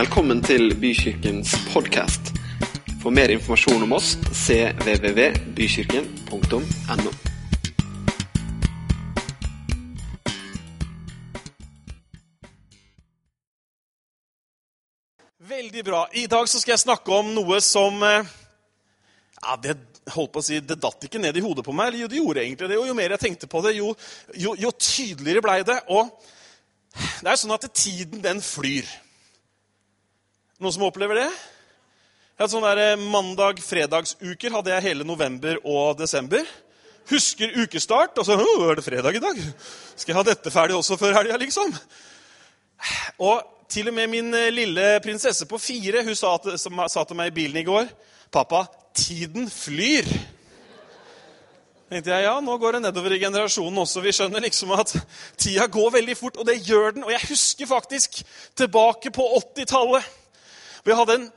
Velkommen til Bykirkens podkast. For mer informasjon om oss cvvvbykirken.no. Veldig bra. I dag skal jeg snakke om noe som eh, ja, det, holdt på å si, det datt ikke ned i hodet på meg. Jo, det gjorde egentlig det. Og jo mer jeg tenkte på det, jo, jo, jo tydeligere blei det. Og det er jo sånn at tiden, den flyr. Noen som opplever det? Jeg hadde sånne der Mandag-fredagsuker hadde jeg hele november og desember. Husker ukestart, og så er det fredag i dag? Skal jeg ha dette ferdig også før helga, liksom? Og til og med min eh, lille prinsesse på fire hun sa, til, som sa til meg i bilen i går 'Pappa, tiden flyr'. tenkte jeg, ja, Nå går det nedover i generasjonen også. Vi skjønner liksom at tida går veldig fort, og det gjør den. Og jeg husker faktisk tilbake på 80-tallet. Hvor jeg hadde en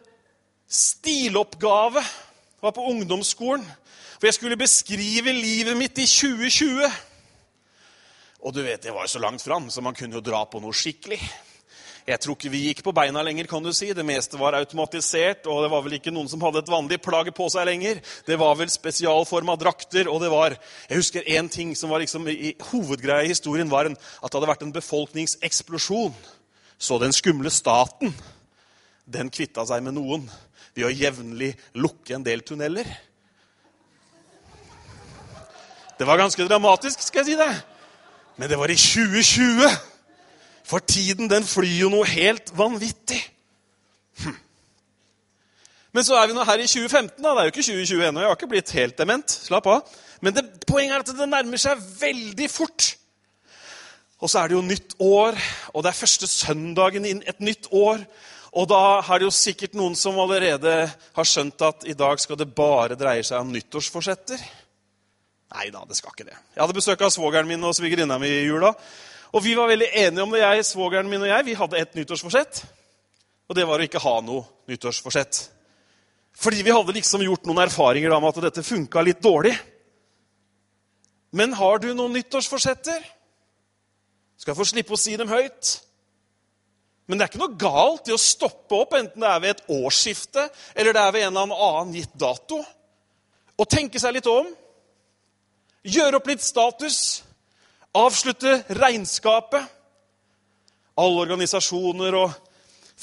stiloppgave. Jeg var på ungdomsskolen. For jeg skulle beskrive livet mitt i 2020. Og du vet, jeg var jo så langt fram, så man kunne jo dra på noe skikkelig. Jeg tror ikke vi gikk på beina lenger. kan du si. Det meste var automatisert, og det var vel ikke noen som hadde et vanlig plagg på seg lenger. Det var vel spesialforma drakter, og det var Jeg husker én ting som var liksom i hovedgreia i historien, var en, at det hadde vært en befolkningseksplosjon. Så den skumle staten, den kvitta seg med noen ved å jevnlig lukke en del tunneler. Det var ganske dramatisk, skal jeg si det. Men det var i 2020. For tiden den flyr jo noe helt vanvittig. Hm. Men så er vi nå her i 2015. da. Det er jo ikke 2020 ennå. Jeg har ikke blitt helt dement. Slapp av. Men det, poenget er at det nærmer seg veldig fort. Og så er det jo nytt år, og det er første søndagen inn et nytt år. Og da har det jo sikkert noen som allerede har skjønt at i dag skal det bare dreie seg om nyttårsforsetter. Nei da, det skal ikke det. Jeg hadde besøk av svogeren min og svigerinna mi i jula. Og vi var veldig enige om det, jeg, svogeren min og jeg. Vi hadde et nyttårsforsett. Og det var å ikke ha noe nyttårsforsett. Fordi vi hadde liksom gjort noen erfaringer om at dette funka litt dårlig. Men har du noen nyttårsforsetter? Skal få slippe å si dem høyt. Men det er ikke noe galt i å stoppe opp, enten det er ved et årsskifte eller det er ved en eller annen gitt dato, og tenke seg litt om. Gjøre opp litt status. Avslutte regnskapet. Alle organisasjoner og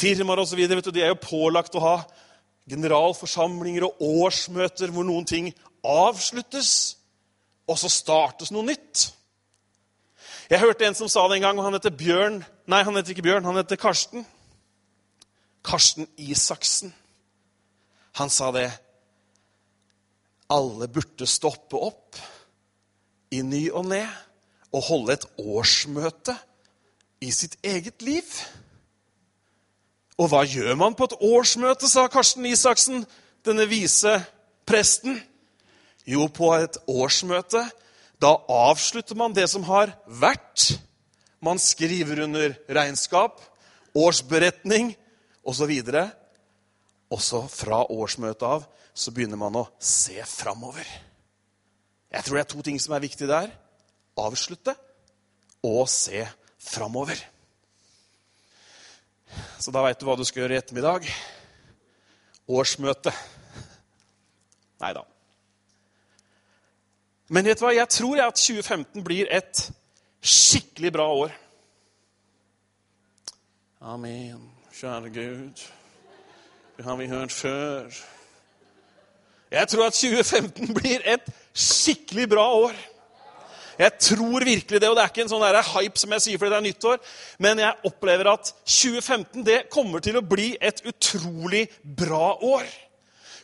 firmaer og så videre, de er jo pålagt å ha generalforsamlinger og årsmøter hvor noen ting avsluttes, og så startes noe nytt. Jeg hørte en som sa det en gang, og han heter Bjørn Nei, han heter ikke Bjørn, han heter Karsten. Karsten Isaksen. Han sa det Alle burde stoppe opp i ny og ne og holde et årsmøte i sitt eget liv. Og hva gjør man på et årsmøte, sa Karsten Isaksen, denne vise presten. Jo, på et årsmøte da avslutter man det som har vært. Man skriver under regnskap, årsberetning osv. Og så fra årsmøtet av så begynner man å se framover. Jeg tror det er to ting som er viktig der. Avslutte og se framover. Så da veit du hva du skal gjøre i ettermiddag. Årsmøte. Nei da. Men vet du hva? jeg tror at 2015 blir et skikkelig bra år. Amen. Kjære Gud, det har vi hørt før. Jeg tror at 2015 blir et skikkelig bra år. Jeg tror virkelig det, og det er ikke en sånn der hype som jeg sier fordi det er nyttår, men jeg opplever at 2015 det kommer til å bli et utrolig bra år.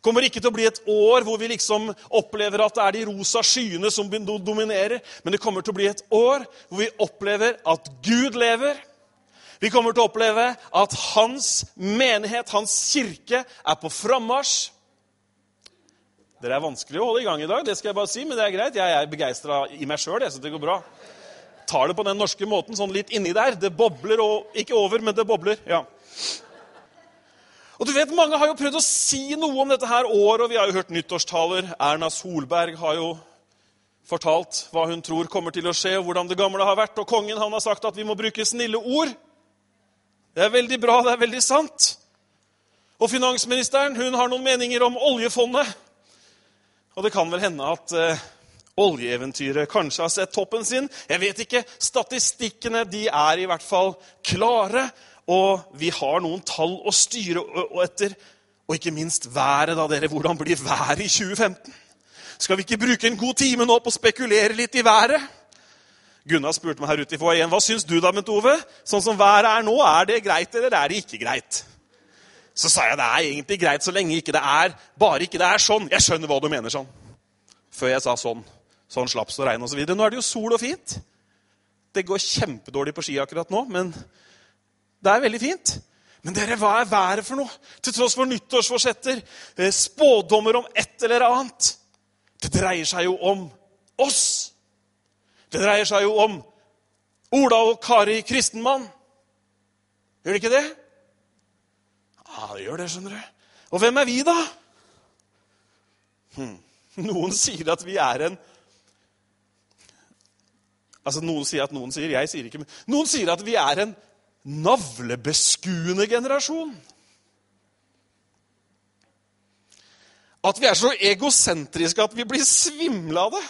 Kommer ikke til å bli et år hvor vi liksom opplever at det er de rosa skyene som dominerer, men det kommer til å bli et år hvor vi opplever at Gud lever. Vi kommer til å oppleve at hans menighet, hans kirke, er på frammarsj. Dere er vanskelig å holde i gang i dag, det skal jeg bare si, men det er greit. Jeg er begeistra i meg sjøl, så det går bra. Tar det på den norske måten, sånn litt inni der. Det bobler og Ikke over, men det bobler. ja. Og du vet, Mange har jo prøvd å si noe om dette her året, og vi har jo hørt nyttårstaler. Erna Solberg har jo fortalt hva hun tror kommer til å skje, og hvordan det gamle har vært. Og kongen han har sagt at vi må bruke snille ord. Det er veldig bra, det er veldig sant. Og finansministeren hun har noen meninger om oljefondet. Og det kan vel hende at eh, oljeeventyret kanskje har sett toppen sin. Jeg vet ikke. Statistikkene de er i hvert fall klare. Og vi har noen tall å styre etter. Og ikke minst været, da, dere. Hvordan blir været i 2015? Skal vi ikke bruke en god time nå på å spekulere litt i været? Gunnar spurte meg her ute i foajeen hva syns du da, Bent Ove? Sånn som været er nå, er det greit, eller er det ikke greit? Så sa jeg det er egentlig greit så lenge ikke det er bare ikke det er sånn. Jeg skjønner hva du mener sånn. Før jeg sa sånn. Sånn slaps og regn osv. Nå er det jo sol og fint. Det går kjempedårlig på ski akkurat nå, men det er veldig fint. Men dere, hva er været for noe? Til tross for nyttårsforsetter, eh, spådommer om et eller annet. Det dreier seg jo om oss. Det dreier seg jo om Ola og Kari Kristenmann. Gjør det ikke det? Ja, det gjør det, skjønner du. Og hvem er vi, da? Hm. Noen sier at vi er en Altså, Noen sier at noen sier, jeg sier ikke, men noen sier at vi er en navlebeskuende generasjon. At vi er så egosentriske at vi blir svimle av det.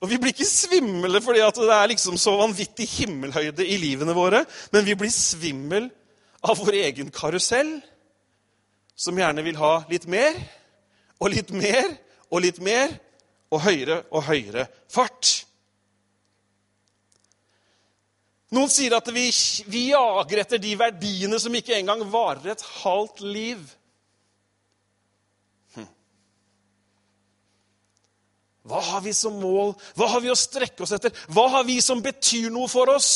Og Vi blir ikke svimle fordi det er liksom så vanvittig himmelhøyde i livene våre, men vi blir svimmel av vår egen karusell, som gjerne vil ha litt mer og litt mer og litt mer og høyere og høyere fart. Noen sier at vi, vi jager etter de verdiene som ikke engang varer et halvt liv. Hm. Hva har vi som mål? Hva har vi å strekke oss etter? Hva har vi som betyr noe for oss?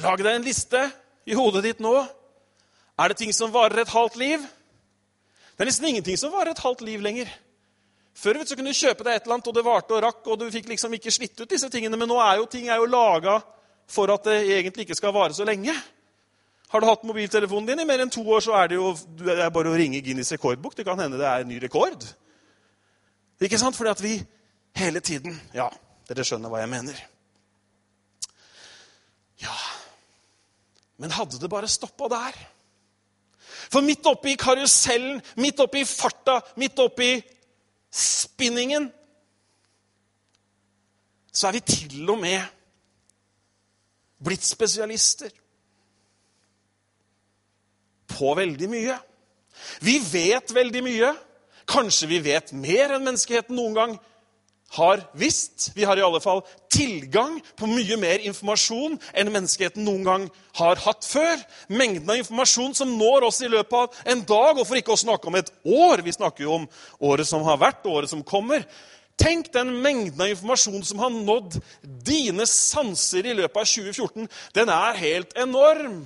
Lag deg en liste i hodet ditt nå. Er det ting som varer et halvt liv? Det er nesten ingenting som varer et halvt liv lenger. Før vet så kunne du kjøpe deg et eller annet, og det varte og rakk, og du fikk liksom ikke slitt ut disse tingene. Men nå er jo ting er laga for at det egentlig ikke skal vare så lenge. Har du hatt mobiltelefonen din i mer enn to år, så er det jo det er bare å ringe Guinness rekordbok. Det kan hende det er en ny rekord. Ikke sant? Fordi at vi hele tiden Ja, dere skjønner hva jeg mener. Ja Men hadde det bare stoppa der? For midt oppi karusellen, midt oppi farta, midt oppi spinningen, så er vi til og med blitt spesialister på veldig mye. Vi vet veldig mye. Kanskje vi vet mer enn menneskeheten noen gang har visst. Vi har i alle fall tilgang på mye mer informasjon enn menneskeheten noen gang har hatt før. Mengden av informasjon som når oss i løpet av en dag, og for ikke å snakke om et år Vi snakker jo om året som har vært, og året som kommer. Tenk den mengden av informasjon som har nådd dine sanser i løpet av 2014. Den er helt enorm.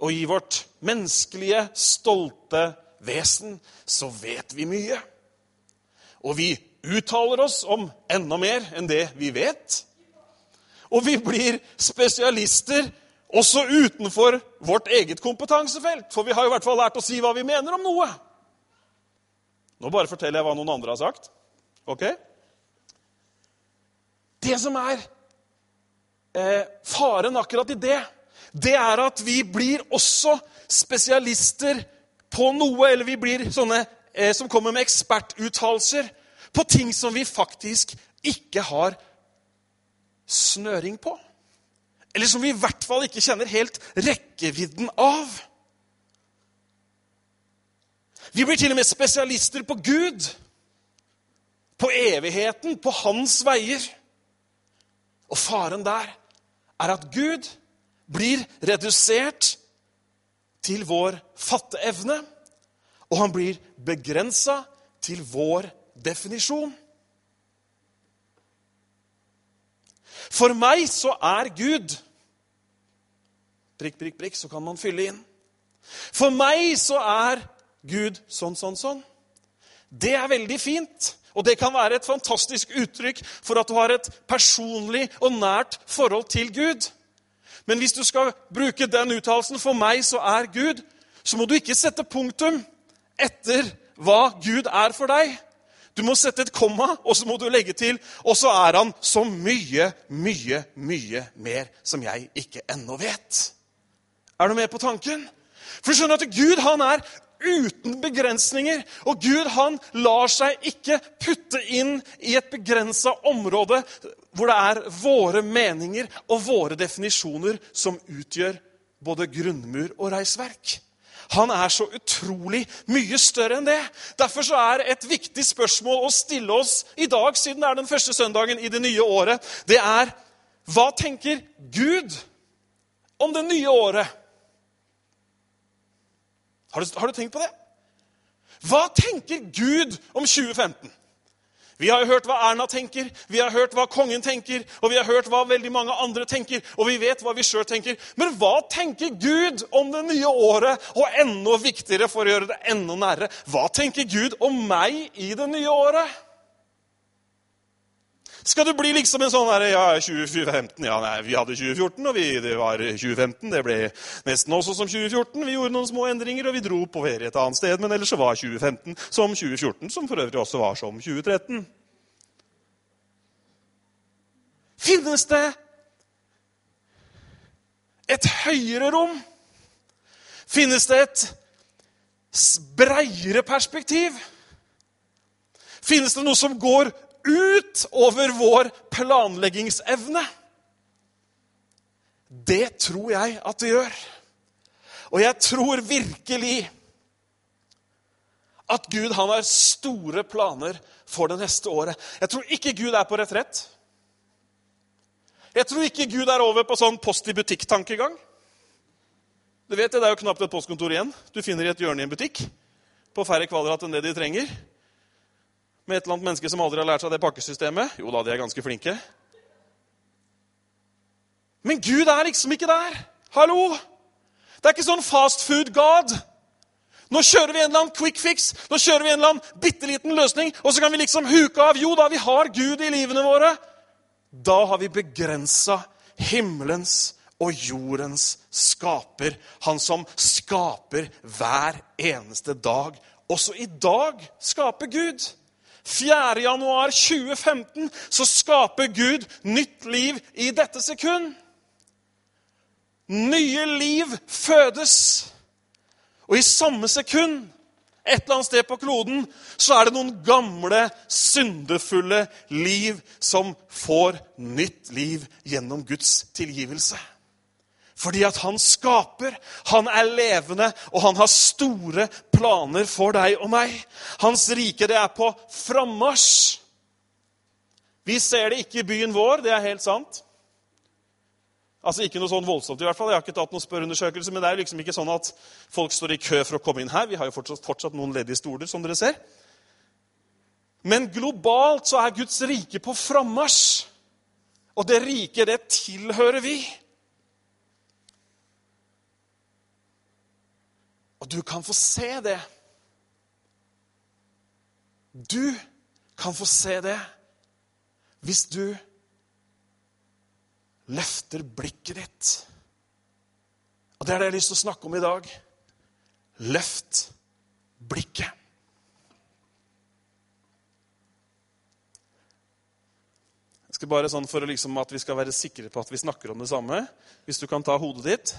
Og i vårt menneskelige, stolte vesen så vet vi mye. Og vi uttaler oss om enda mer enn det vi vet. Og vi blir spesialister også utenfor vårt eget kompetansefelt. For vi har i hvert fall lært å si hva vi mener om noe. Nå bare forteller jeg hva noen andre har sagt. Ok? Det som er eh, faren akkurat i det, det er at vi blir også spesialister på noe. Eller vi blir sånne eh, som kommer med ekspertuttalelser på ting som vi faktisk ikke har snøring på. Eller som vi i hvert fall ikke kjenner helt rekkevidden av. Vi blir til og med spesialister på Gud, på evigheten, på hans veier. Og faren der er at Gud blir redusert til vår fatteevne og han blir begrensa til vår definisjon. For meg så er Gud Prikk, prikk, prikk, så kan man fylle inn. For meg så er Gud sånn, sånn, sånn. Det er veldig fint. Og det kan være et fantastisk uttrykk for at du har et personlig og nært forhold til Gud. Men hvis du skal bruke den uttalelsen 'for meg så er Gud', så må du ikke sette punktum etter hva Gud er for deg. Du må sette et komma, og så må du legge til Og så er han så mye, mye, mye mer som jeg ikke ennå vet. Er du med på tanken? For skjønner at Gud han er uten begrensninger. Og Gud han lar seg ikke putte inn i et begrensa område hvor det er våre meninger og våre definisjoner som utgjør både grunnmur og reisverk. Han er så utrolig mye større enn det. Derfor så er et viktig spørsmål å stille oss i dag, siden det er den første søndagen i det nye året, det er hva tenker Gud om det nye året? Har du, har du tenkt på det? Hva tenker Gud om 2015? Vi har jo hørt hva Erna tenker, vi har hørt hva kongen tenker, og vi har hørt hva veldig mange andre tenker, og vi vet hva vi sjøl tenker. Men hva tenker Gud om det nye året? Og enda viktigere, for å gjøre det enda nærere, hva tenker Gud om meg i det nye året? Skal du bli liksom en sånn der, ja, 2015 Ja, nei, vi hadde 2014, og vi, det var 2015. Det ble nesten også som 2014. Vi gjorde noen små endringer, og vi dro på ferie et annet sted. Men ellers så var 2015 som 2014, som for øvrig også var som 2013. Finnes det et høyere rom? Finnes det et breiere perspektiv? Finnes det noe som går ut over vår planleggingsevne. Det tror jeg at det gjør. Og jeg tror virkelig at Gud har store planer for det neste året. Jeg tror ikke Gud er på retrett. Jeg tror ikke Gud er over på sånn post i butikk-tankegang. Du vet Det det er jo knapt et postkontor igjen. Du finner i et hjørne i en butikk på færre kvadrat enn det de trenger med et eller annet menneske som aldri har lært seg det pakkesystemet. Jo da, de er ganske flinke. Men Gud er liksom ikke der. Hallo! Det er ikke sånn fast food-god. Nå kjører vi en eller annen quick fix, nå kjører vi en eller annen bitte liten løsning, og så kan vi liksom huke av. Jo da, vi har Gud i livene våre. Da har vi begrensa himmelens og jordens skaper. Han som skaper hver eneste dag. Også i dag skaper Gud. 4. januar 2015 så skaper Gud nytt liv i dette sekund. Nye liv fødes. Og i samme sekund, et eller annet sted på kloden, så er det noen gamle, syndefulle liv som får nytt liv gjennom Guds tilgivelse. Fordi at han skaper, han er levende, og han har store planer for deg og meg. Hans rike, det er på frammarsj. Vi ser det ikke i byen vår, det er helt sant. Altså Ikke noe sånn voldsomt, i hvert fall. Jeg har ikke tatt noen spørreundersøkelse, men det er liksom ikke sånn at folk står i kø for å komme inn her. Vi har jo fortsatt, fortsatt noen ledige stoler, som dere ser. Men globalt så er Guds rike på frammarsj. Og det riket, det tilhører vi. Og du kan få se det. Du kan få se det hvis du løfter blikket ditt. Og det er det jeg har lyst til å snakke om i dag. Løft blikket. Jeg skal bare sånn For liksom at vi skal være sikre på at vi snakker om det samme Hvis du kan ta hodet ditt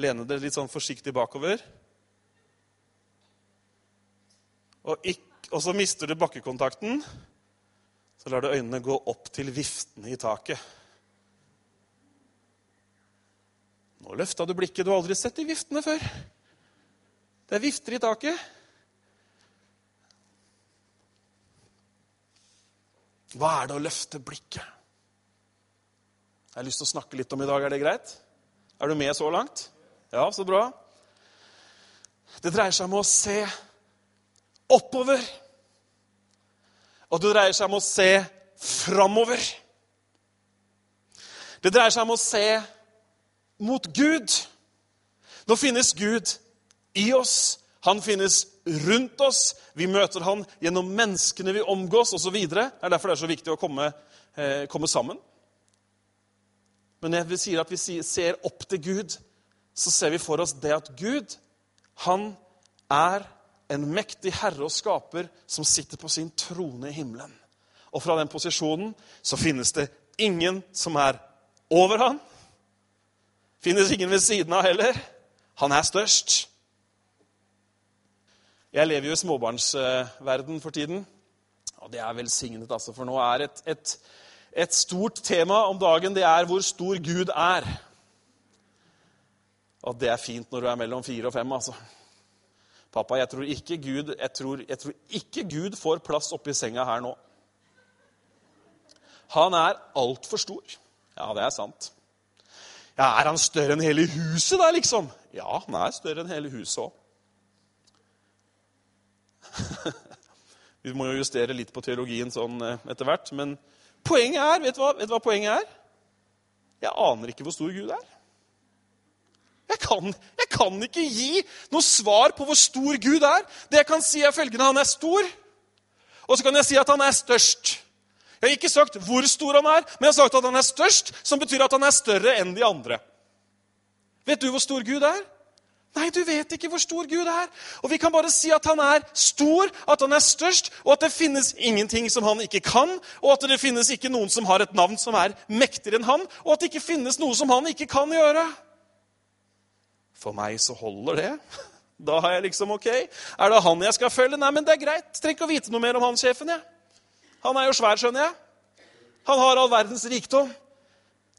Lene dere litt sånn forsiktig bakover. Og, ikk, og så mister du bakkekontakten. Så lar du øynene gå opp til viftene i taket. Nå løfta du blikket. Du har aldri sett de viftene før. Det er vifter i taket. Hva er det å løfte blikket? Jeg har lyst til å snakke litt om i dag. Er det greit? Er du med så langt? Ja, så bra. Det dreier seg om å se oppover. Og det dreier seg om å se framover. Det dreier seg om å se mot Gud. Nå finnes Gud i oss. Han finnes rundt oss. Vi møter han gjennom menneskene vi omgås osv. Det er derfor det er så viktig å komme, eh, komme sammen. Men jeg vil si at vi ser opp til Gud så ser vi for oss det at Gud, han er en mektig herre og skaper som sitter på sin trone i himmelen. Og fra den posisjonen så finnes det ingen som er over han. Finnes ingen ved siden av heller. Han er størst. Jeg lever jo i småbarnsverden for tiden. Og det er velsignet, altså, for nå er et, et, et stort tema om dagen det er hvor stor Gud er. Og det er fint når du er mellom fire og fem, altså. Pappa, jeg tror ikke Gud, jeg tror, jeg tror ikke Gud får plass oppi senga her nå. Han er altfor stor. Ja, det er sant. Ja, Er han større enn hele huset, da, liksom? Ja, han er større enn hele huset òg. Vi må jo justere litt på teologien sånn eh, etter hvert. Men poenget er vet du, hva, vet du hva poenget er? Jeg aner ikke hvor stor Gud er. Jeg kan, jeg kan ikke gi noe svar på hvor stor Gud er. Det jeg kan si, er følgende han er stor. Og så kan jeg si at han er størst. Jeg har ikke sagt hvor stor han er, men jeg har sagt at han er størst, som betyr at han er større enn de andre. Vet du hvor stor Gud er? Nei, du vet ikke hvor stor Gud er. Og vi kan bare si at han er stor, at han er størst, og at det finnes ingenting som han ikke kan, og at det finnes ikke noen som har et navn som er mektigere enn han, og at det ikke finnes noe som han ikke kan gjøre. For meg så holder det. Da har jeg liksom ok. Er det han jeg skal følge? Nei, men det er greit. Trenger ikke å vite noe mer om han sjefen. jeg. Han er jo svær, skjønner jeg. Han har all verdens rikdom.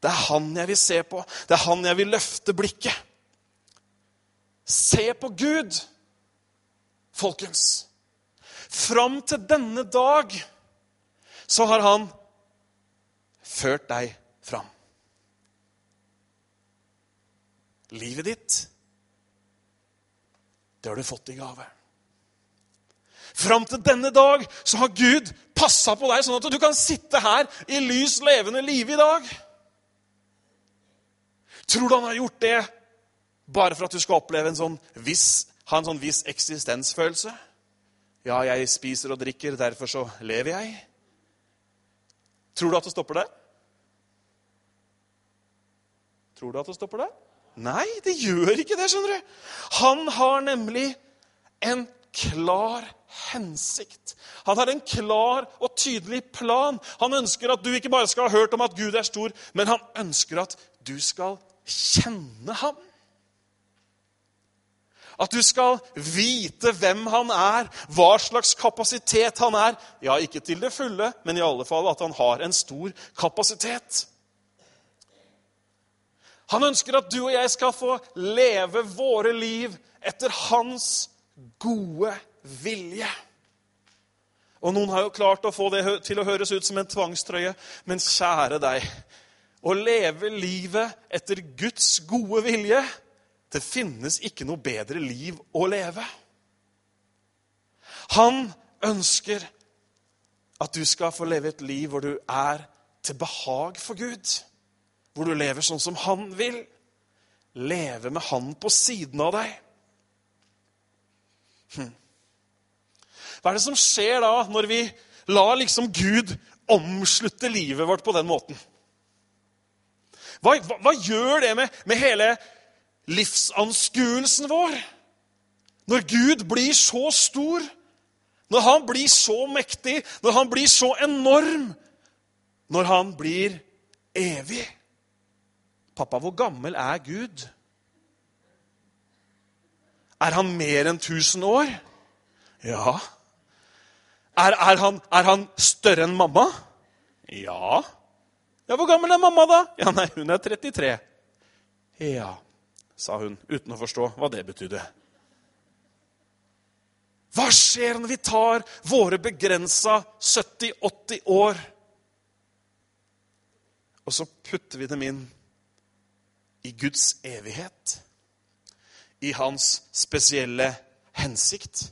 Det er han jeg vil se på. Det er han jeg vil løfte blikket. Se på Gud, folkens. Fram til denne dag så har han ført deg fram. Livet ditt, det har du fått i gave. Fram til denne dag så har Gud passa på deg, sånn at du kan sitte her i lys, levende live i dag. Tror du han har gjort det bare for at du skal oppleve en sånn viss, ha en sånn viss eksistensfølelse. Ja, jeg spiser og drikker, derfor så lever jeg. Tror du at det stopper der? Tror du at det stopper der? Nei, det gjør ikke det, skjønner du. Han har nemlig en klar hensikt. Han har en klar og tydelig plan. Han ønsker at du ikke bare skal ha hørt om at Gud er stor, men han ønsker at du skal kjenne ham. At du skal vite hvem han er, hva slags kapasitet han er. Ja, ikke til det fulle, men i alle fall at han har en stor kapasitet. Han ønsker at du og jeg skal få leve våre liv etter hans gode vilje. Og Noen har jo klart å få det til å høres ut som en tvangstrøye, men kjære deg Å leve livet etter Guds gode vilje det finnes ikke noe bedre liv å leve. Han ønsker at du skal få leve et liv hvor du er til behag for Gud. Hvor du lever sånn som han vil. Leve med han på siden av deg. Hm. Hva er det som skjer da, når vi lar liksom Gud omslutte livet vårt på den måten? Hva, hva, hva gjør det med, med hele livsanskuelsen vår. Når Gud blir så stor, når han blir så mektig, når han blir så enorm, når han blir evig. Pappa, hvor gammel er Gud? Er han mer enn 1000 år? Ja. Er, er, han, er han større enn mamma? Ja. Ja, Hvor gammel er mamma, da? Ja, nei, Hun er 33. Ja sa hun, uten å forstå hva det betydde. Hva skjer når vi tar våre begrensa 70-80 år, og så putter vi dem inn i Guds evighet? I hans spesielle hensikt?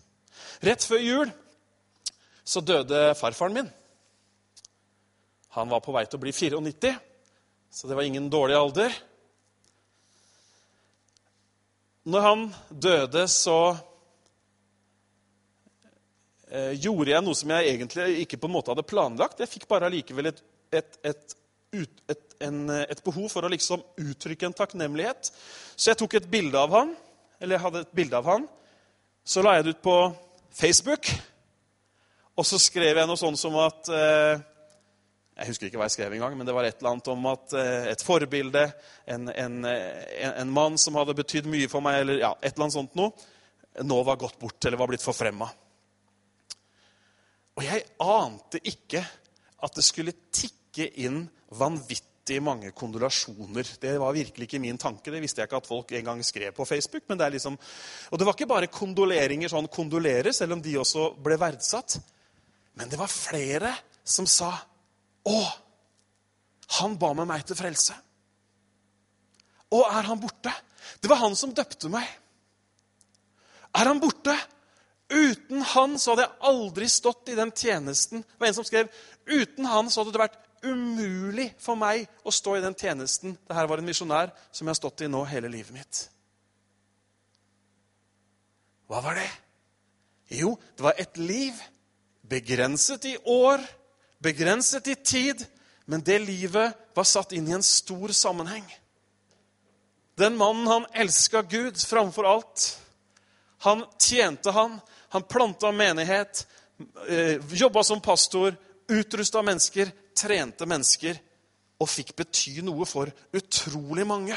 Rett før jul så døde farfaren min. Han var på vei til å bli 94, så det var ingen dårlig alder. Når han døde, så eh, gjorde jeg noe som jeg egentlig ikke på en måte hadde planlagt. Jeg fikk bare allikevel et, et, et, en, et, behov for å liksom uttrykke en takknemlighet. Så jeg tok et bilde av han, eller jeg hadde et bilde av han. Så la jeg det ut på Facebook. Og så skrev jeg noe sånt som at eh, Jeg husker ikke hva jeg skrev engang, men det var et eller annet om at eh, et forbilde, en, en, en, mann som hadde betydd mye for meg, eller ja, et eller annet sånt noe, nå var gått bort eller var blitt forfremma. Og jeg ante ikke at det skulle tikke inn vanvittig mange kondolasjoner. Det var virkelig ikke min tanke. Det visste jeg ikke at folk en gang skrev på Facebook. men det er liksom... Og det var ikke bare kondoleringer sånn kondolere, selv om de også ble verdsatt. Men det var flere som sa Å, han ba med meg til frelse. Å, er han borte? Det var han som døpte meg. Er han borte? Uten han så hadde jeg aldri stått i den tjenesten. Det var en som skrev uten han så hadde det vært umulig for meg å stå i den tjenesten. Dette var en misjonær som jeg har stått i nå hele livet mitt. Hva var det? Jo, det var et liv begrenset i år, begrenset i tid, men det livet var satt inn i en stor sammenheng. Den mannen, han elska Gud framfor alt. Han tjente han, han planta menighet, eh, jobba som pastor, utrusta mennesker, trente mennesker og fikk bety noe for utrolig mange.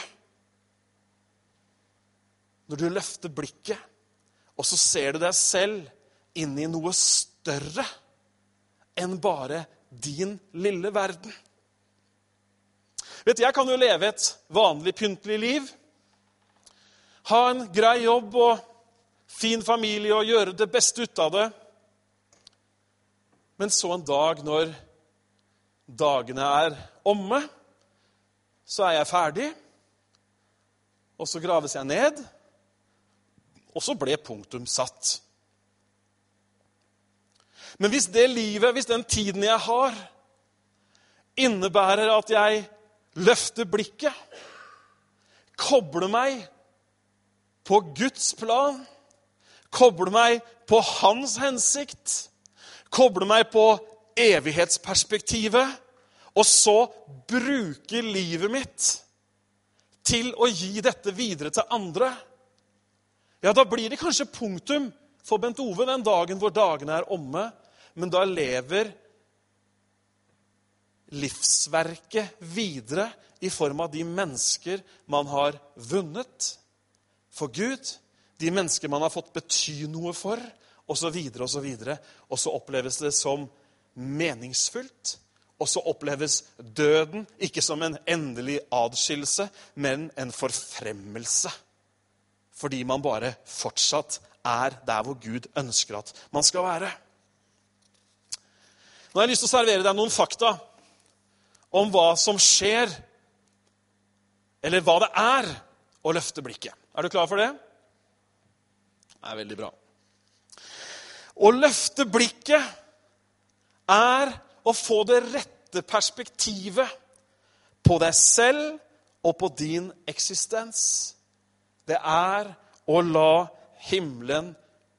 Når du løfter blikket, og så ser du deg selv inn i noe større enn bare din lille verden. Vet du, Jeg kan jo leve et vanlig, pyntelig liv. Ha en grei jobb og fin familie og gjøre det beste ut av det. Men så en dag når dagene er omme, så er jeg ferdig. Og så graves jeg ned. Og så ble punktum satt. Men hvis det livet, hvis den tiden jeg har, innebærer at jeg løfter blikket, kobler meg på Guds plan kobler meg på hans hensikt, kobler meg på evighetsperspektivet, og så bruke livet mitt til å gi dette videre til andre, ja, da blir det kanskje punktum for Bent Ove den dagen hvor dagene er omme, men da lever livsverket videre i form av de mennesker man har vunnet for Gud de mennesker man har fått bety noe for, osv., osv. Og så oppleves det som meningsfullt. Og så oppleves døden ikke som en endelig adskillelse, men en forfremmelse. Fordi man bare fortsatt er der hvor Gud ønsker at man skal være. Nå har jeg lyst til å servere deg noen fakta om hva som skjer, eller hva det er, å løfte blikket. Er du klar for det? Det er veldig bra. Å løfte blikket er å få det rette perspektivet på deg selv og på din eksistens. Det er å la himmelen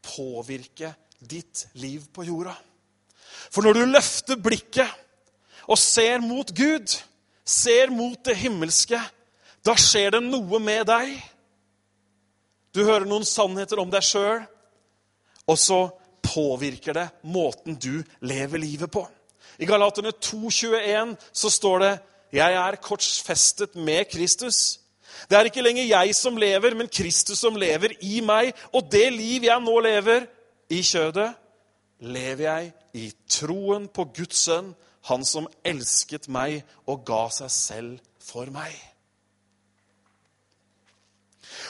påvirke ditt liv på jorda. For når du løfter blikket og ser mot Gud, ser mot det himmelske, da skjer det noe med deg. Du hører noen sannheter om deg sjøl, og så påvirker det måten du lever livet på. I Galaterne 2,21 så står det 'Jeg er korsfestet med Kristus'. Det er ikke lenger jeg som lever, men Kristus som lever i meg. Og det liv jeg nå lever i kjødet, lever jeg i troen på Guds sønn, han som elsket meg og ga seg selv for meg.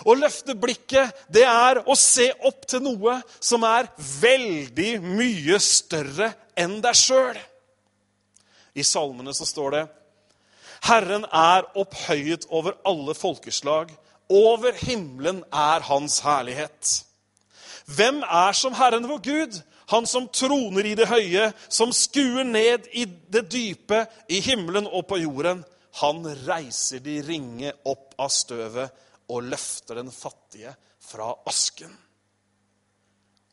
Å løfte blikket, det er å se opp til noe som er veldig mye større enn deg sjøl. I salmene så står det Herren er opphøyet over alle folkeslag. Over himmelen er hans herlighet. Hvem er som Herren vår Gud? Han som troner i det høye, som skuer ned i det dype, i himmelen og på jorden. Han reiser de ringe opp av støvet og løfter den fattige fra asken.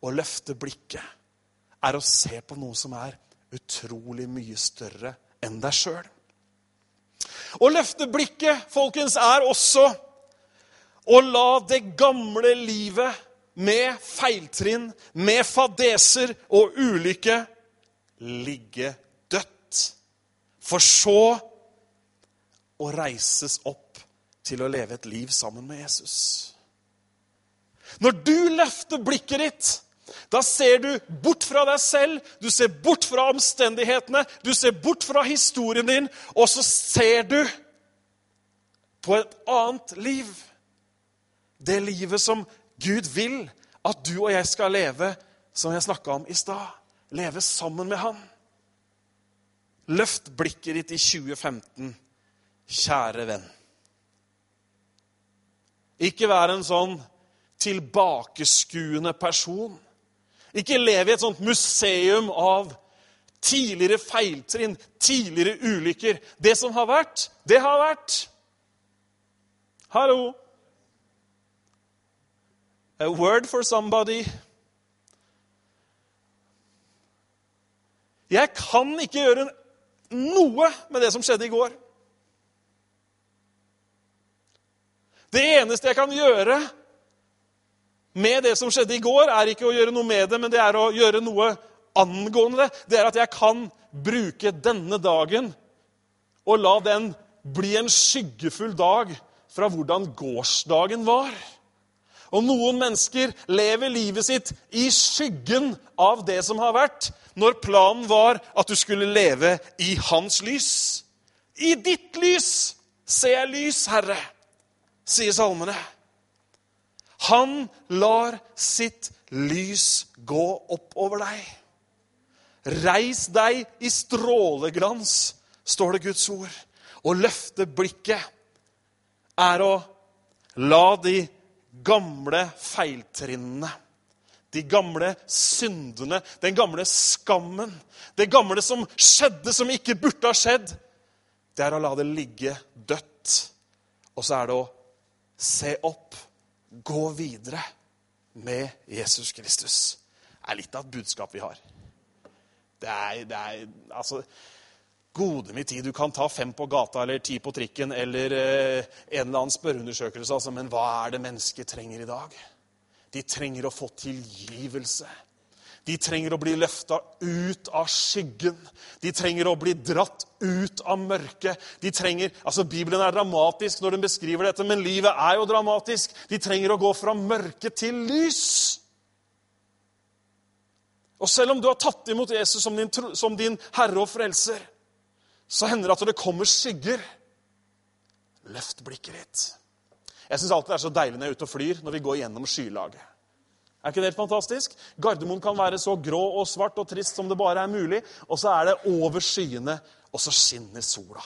Å løfte blikket er å se på noe som er utrolig mye større enn deg sjøl. Å løfte blikket, folkens, er også å la det gamle livet med feiltrinn, med fadeser og ulykke, ligge dødt. For så å reises opp til å leve et liv sammen med Jesus. Når du løfter blikket ditt, da ser du bort fra deg selv, du ser bort fra omstendighetene, du ser bort fra historien din, og så ser du på et annet liv. Det livet som Gud vil at du og jeg skal leve, som jeg snakka om i stad. Leve sammen med Han. Løft blikket ditt i 2015, kjære venn. Ikke vær en sånn tilbakeskuende person. Ikke leve i et sånt museum av tidligere feiltrinn, tidligere ulykker. Det som har vært, det har vært. Hallo! A word for somebody. Jeg kan ikke gjøre noe med det som skjedde i går. Det eneste jeg kan gjøre med det som skjedde i går, er ikke å gjøre noe med det, men det er å gjøre noe angående det. Det er at jeg kan bruke denne dagen og la den bli en skyggefull dag fra hvordan gårsdagen var. Og noen mennesker lever livet sitt i skyggen av det som har vært, når planen var at du skulle leve i hans lys. I ditt lys ser jeg lys, Herre, sier salmene. Han lar sitt lys gå opp over deg. Reis deg i stråleglans, står det Guds ord. Å løfte blikket er å la de gamle feiltrinnene, de gamle syndene, den gamle skammen, det gamle som skjedde, som ikke burde ha skjedd, det er å la det ligge dødt. Og så er det å se opp, gå videre med Jesus Kristus. Det er litt av et budskap vi har. Det er, det er altså Gode min tid, du kan ta fem på gata eller ti på trikken eller eh, en eller annen spørreundersøkelse, altså, men hva er det mennesket trenger i dag? De trenger å få tilgivelse. De trenger å bli løfta ut av skyggen. De trenger å bli dratt ut av mørket. De trenger, altså Bibelen er dramatisk når den beskriver dette, men livet er jo dramatisk. De trenger å gå fra mørke til lys. Og selv om du har tatt imot Jesus som din, som din herre og frelser, så hender det at det kommer skygger. Løft blikket ditt. Jeg syns alltid det er så deilig når jeg er ute og flyr, når vi går gjennom skylaget. Er ikke det helt fantastisk? Gardermoen kan være så grå og svart og trist som det bare er mulig. Og så er det over skyene, og så skinner sola.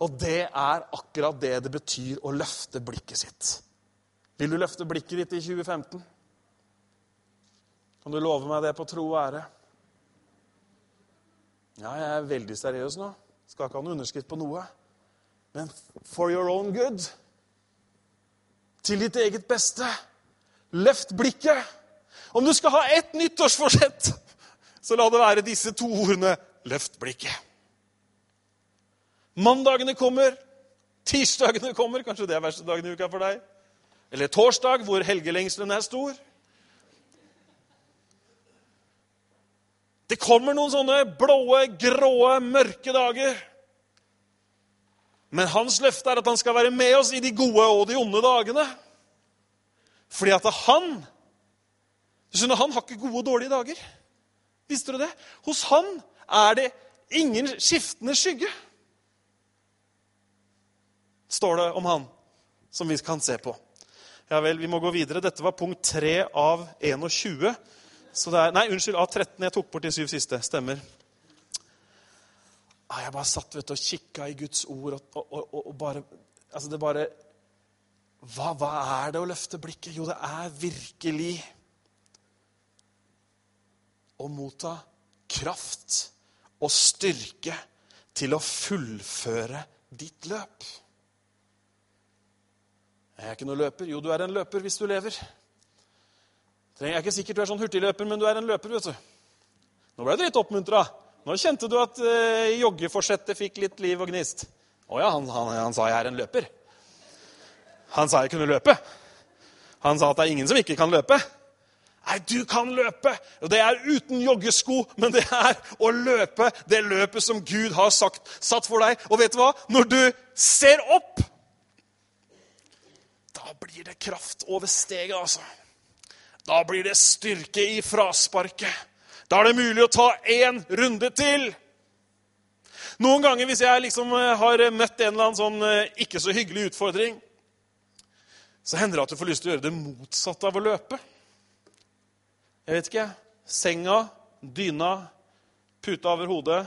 Og det er akkurat det det betyr å løfte blikket sitt. Vil du løfte blikket ditt i 2015? Kan du love meg det på tro og ære? Ja, jeg er veldig seriøs nå. Skal ikke ha noen underskrift på noe. Men for your own good. Til ditt eget beste. Løft blikket. Om du skal ha ett nyttårsforsett, så la det være disse to ordene. Løft blikket. Mandagene kommer. Tirsdagene kommer. Kanskje det er verste dagen i uka for deg. Eller torsdag, hvor helgelengselen er stor. Det kommer noen sånne blåe, gråe, mørke dager. Men hans løfte er at han skal være med oss i de gode og de onde dagene. Fordi at han du skjønner, Han har ikke gode og dårlige dager. Visste du det? Hos han er det ingen skiftende skygge. Står det om han, som vi kan se på. Ja vel, vi må gå videre. Dette var punkt 3 av 21. Så det er, nei, unnskyld, av 13. Jeg tok bort de syv siste. Stemmer. Ah, jeg bare satt vet du, og kikka i Guds ord og, og, og, og bare Altså, det bare hva, hva er det å løfte blikket? Jo, det er virkelig å motta kraft og styrke til å fullføre ditt løp. Jeg er ikke noen løper. Jo, du er en løper hvis du lever. Jeg er ikke sikkert du er sånn hurtigløper, men du er en løper. vet du. Nå ble du litt oppmuntra. Nå kjente du at uh, joggeforsettet fikk litt liv og gnist. Å ja, han, han, han, sa jeg er en løper. Han sa jeg kunne løpe. Han sa at det er ingen som ikke kan løpe. Nei, du kan løpe. Og det er uten joggesko, men det er å løpe det løpet som Gud har sagt, satt for deg. Og vet du hva? Når du ser opp, da blir det kraft over steget, altså. Da blir det styrke i frasparket. Da er det mulig å ta én runde til. Noen ganger hvis jeg liksom eh, har møtt en eller annen sånn eh, ikke så hyggelig utfordring, så hender det at du får lyst til å gjøre det motsatte av å løpe. Jeg vet ikke. Senga, dyna, puta over hodet.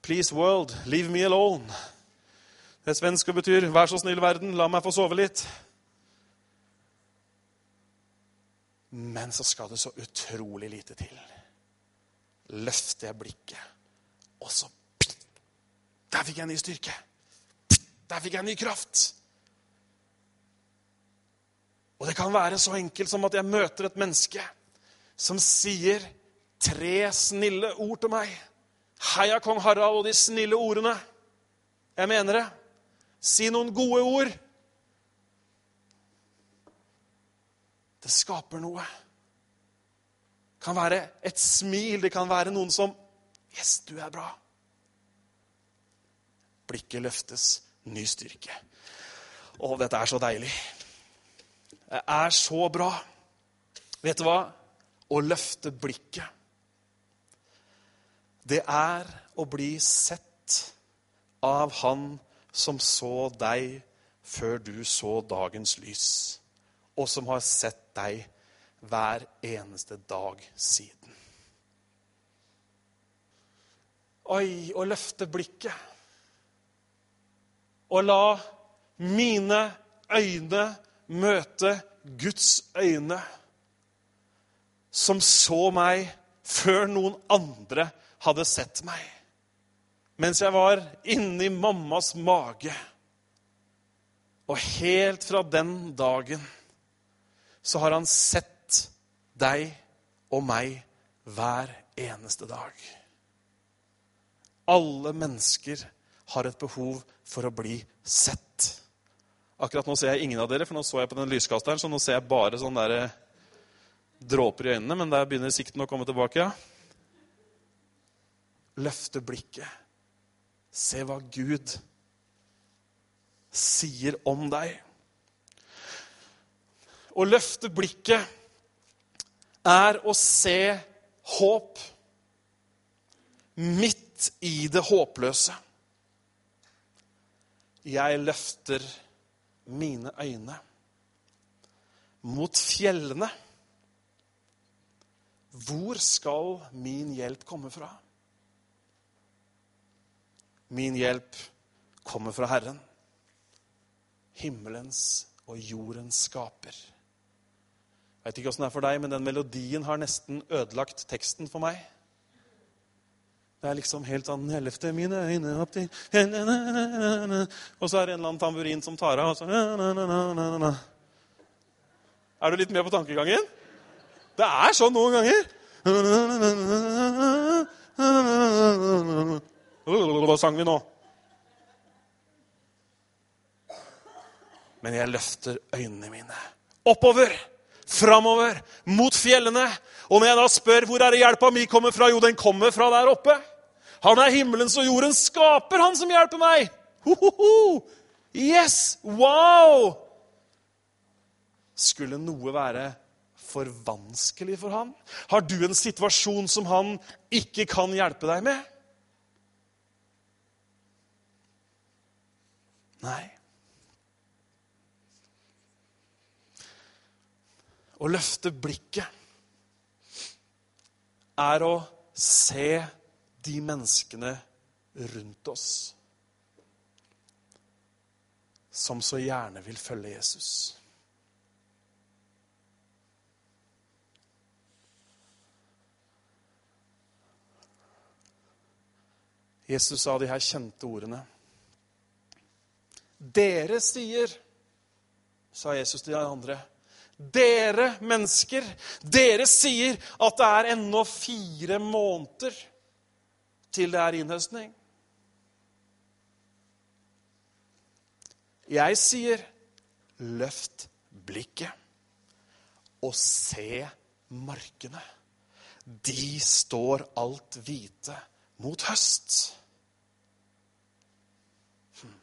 Please, world, leave me alone. Det svensk og betyr 'vær så snill, verden, la meg få sove litt'. Men så skal det så utrolig lite til. Løfter jeg blikket, og så Der fikk jeg ny styrke. Der fikk jeg ny kraft. Og det kan være så enkelt som at jeg møter et menneske som sier tre snille ord til meg. Heia kong Harald og de snille ordene. Jeg mener det. Si noen gode ord. Det skaper noe. Det kan være et smil. Det kan være noen som Yes, du er bra. Blikket løftes. Ny styrke. Å, dette er så deilig er så bra. Vet du hva? Å løfte blikket. Det er å bli sett av Han som så deg før du så dagens lys, og som har sett deg hver eneste dag siden. Oi, å løfte blikket. Å la mine øyne møte Guds øyne, som så meg før noen andre hadde sett meg. Mens jeg var inni mammas mage. Og helt fra den dagen så har han sett deg og meg hver eneste dag. Alle mennesker har et behov for å bli sett. Akkurat nå ser jeg ingen av dere, for nå så jeg på den lyskasteren, så nå ser jeg bare sånne der eh, dråper i øynene. Men der begynner sikten å komme tilbake. ja. Løfte blikket. Se hva Gud sier om deg. Å løfte blikket er å se håp midt i det håpløse. Jeg løfter blikket mine øyne mot fjellene. Hvor skal min hjelp komme fra? Min hjelp kommer fra Herren, himmelens og jordens skaper. Jeg vet ikke åssen det er for deg, men den melodien har nesten ødelagt teksten for meg. Det er liksom helt sånn 'Ellevte mine øyne opp til Og så er det en eller annen tamburin som tar av. Og så Er du litt med på tankegangen? Det er sånn noen ganger. Hva sang vi nå? Men jeg løfter øynene mine oppover, framover, mot fjellene. Og når jeg da spør hvor er det hjelpa mi kommer fra, jo, den kommer fra der oppe. Han er himmelens og jordens skaper, han som hjelper meg. Ho, ho, ho. Yes! Wow! Skulle noe være for vanskelig for han? Har du en situasjon som han ikke kan hjelpe deg med? Nei. Å løfte blikket er å se de menneskene rundt oss som så gjerne vil følge Jesus. Jesus sa de her kjente ordene. Dere sier, sa Jesus til de andre, dere mennesker, dere sier at det er ennå fire måneder til det er innhøstning. Jeg sier, løft blikket og se markene. De står alt hvite mot høst. Hm.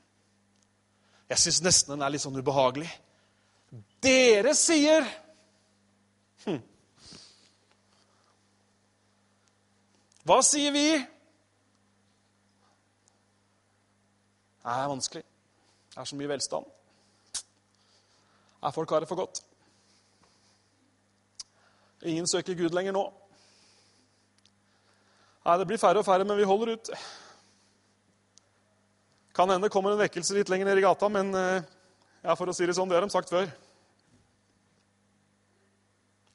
Jeg syns nesten den er litt sånn ubehagelig. Dere sier hm. Hva sier vi? Det er vanskelig. Det er så mye velstand. Er folk har det for godt. Ingen søker Gud lenger nå. Nei, Det blir færre og færre, men vi holder ut. Kan hende kommer en vekkelse litt lenger ned i gata, men eh, ja, for å si det sånn, det har de sagt før.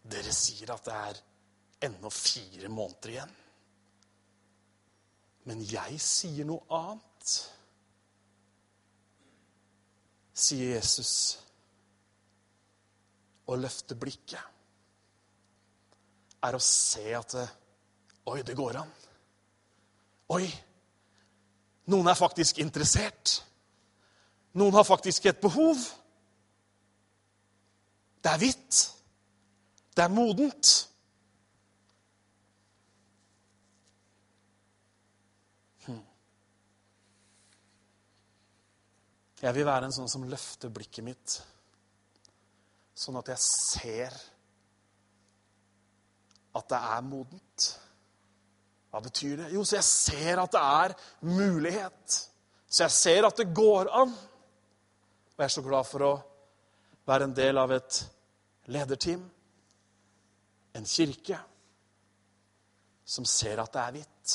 Dere sier at det er ennå fire måneder igjen. Men jeg sier noe annet, sier Jesus. Å løfte blikket er å se at det, Oi, det går an. Oi, noen er faktisk interessert. Noen har faktisk et behov. Det er hvitt. Det er modent. Hm. Jeg vil være en sånn som løfter blikket mitt, sånn at jeg ser at det er modent. Hva betyr det? Jo, så jeg ser at det er mulighet. Så jeg ser at det går an. Og jeg er så glad for å være en del av et lederteam, en kirke, som ser at det er hvitt.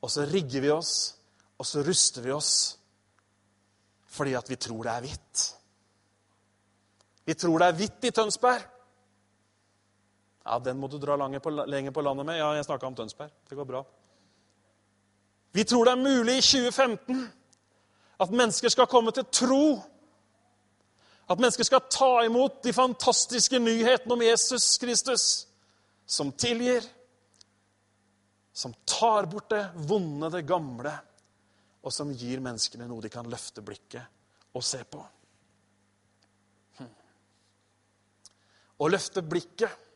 Og så rigger vi oss, og så ruster vi oss fordi at vi tror det er hvitt. Vi tror det er hvitt i Tønsberg. Ja, den må du dra lenger på, på landet med. Ja, jeg snakka om Tønsberg. Det går bra. Vi tror det er mulig i 2015 at mennesker skal komme til tro. At mennesker skal ta imot de fantastiske nyhetene om Jesus Kristus, som tilgir, som tar bort det vonde, det gamle, og som gir menneskene noe de kan løfte blikket og se på. Hm. Å løfte blikket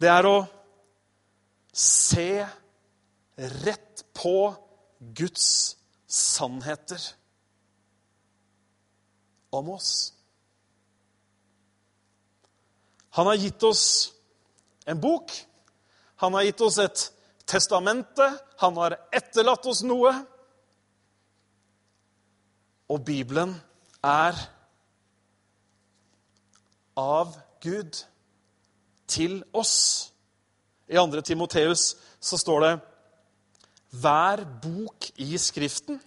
det er å se rett på Guds sannheter om oss. Han har gitt oss en bok. Han har gitt oss et testamente. Han har etterlatt oss noe. Og Bibelen er av Gud til oss. I 2. Timoteus så står det hver bok i Skriften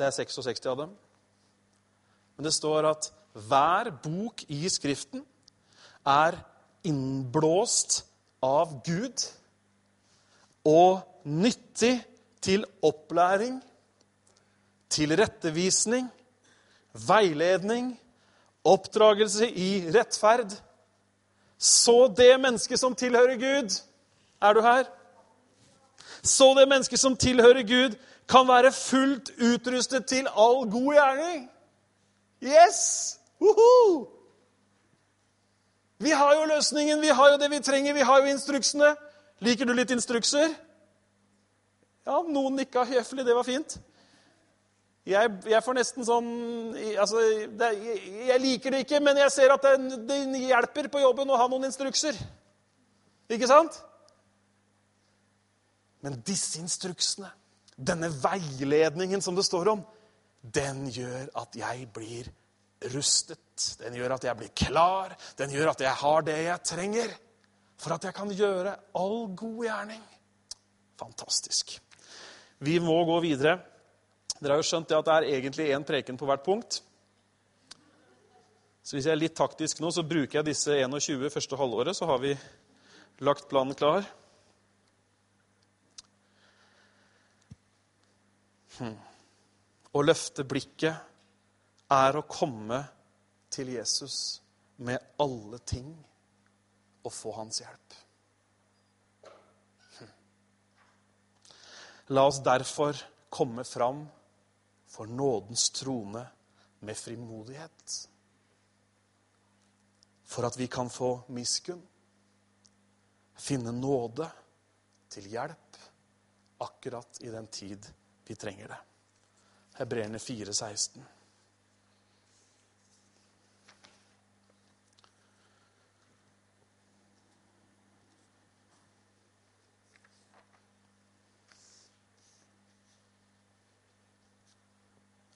Det er 66 av dem. Men det står at hver bok i Skriften er innblåst av Gud og nyttig til opplæring, til rettevisning, veiledning oppdragelse i rettferd. Så det mennesket som tilhører Gud Er du her? Så det mennesket som tilhører Gud, kan være fullt utrustet til all god gjerning. Yes! Uhu! Vi har jo løsningen, vi har jo det vi trenger, vi har jo instruksene. Liker du litt instrukser? Ja, noen nikka høflig. Det var fint. Jeg, jeg, får nesten sånn altså, det, jeg, liker det ikke, men jeg ser at det, det, hjelper på jobben å ha noen instrukser. Ikke sant? Men disse instruksene, denne veiledningen som det står om, den gjør at jeg blir rustet. Den gjør at jeg blir klar. Den gjør at jeg har det jeg trenger for at jeg kan gjøre all god gjerning. Fantastisk. Vi må gå videre. Dere har jo skjønt det at det er egentlig én preken på hvert punkt. Så hvis jeg er litt taktisk nå, så bruker jeg disse 21 første halvåret, så har vi lagt planen klar. Å løfte blikket er å komme til Jesus med alle ting og få hans hjelp. Hmm. La oss derfor komme fram for nådens trone med frimodighet. For at vi kan få miskunn, finne nåde til hjelp akkurat i den tid vi trenger det. Hebreerne 4, 16.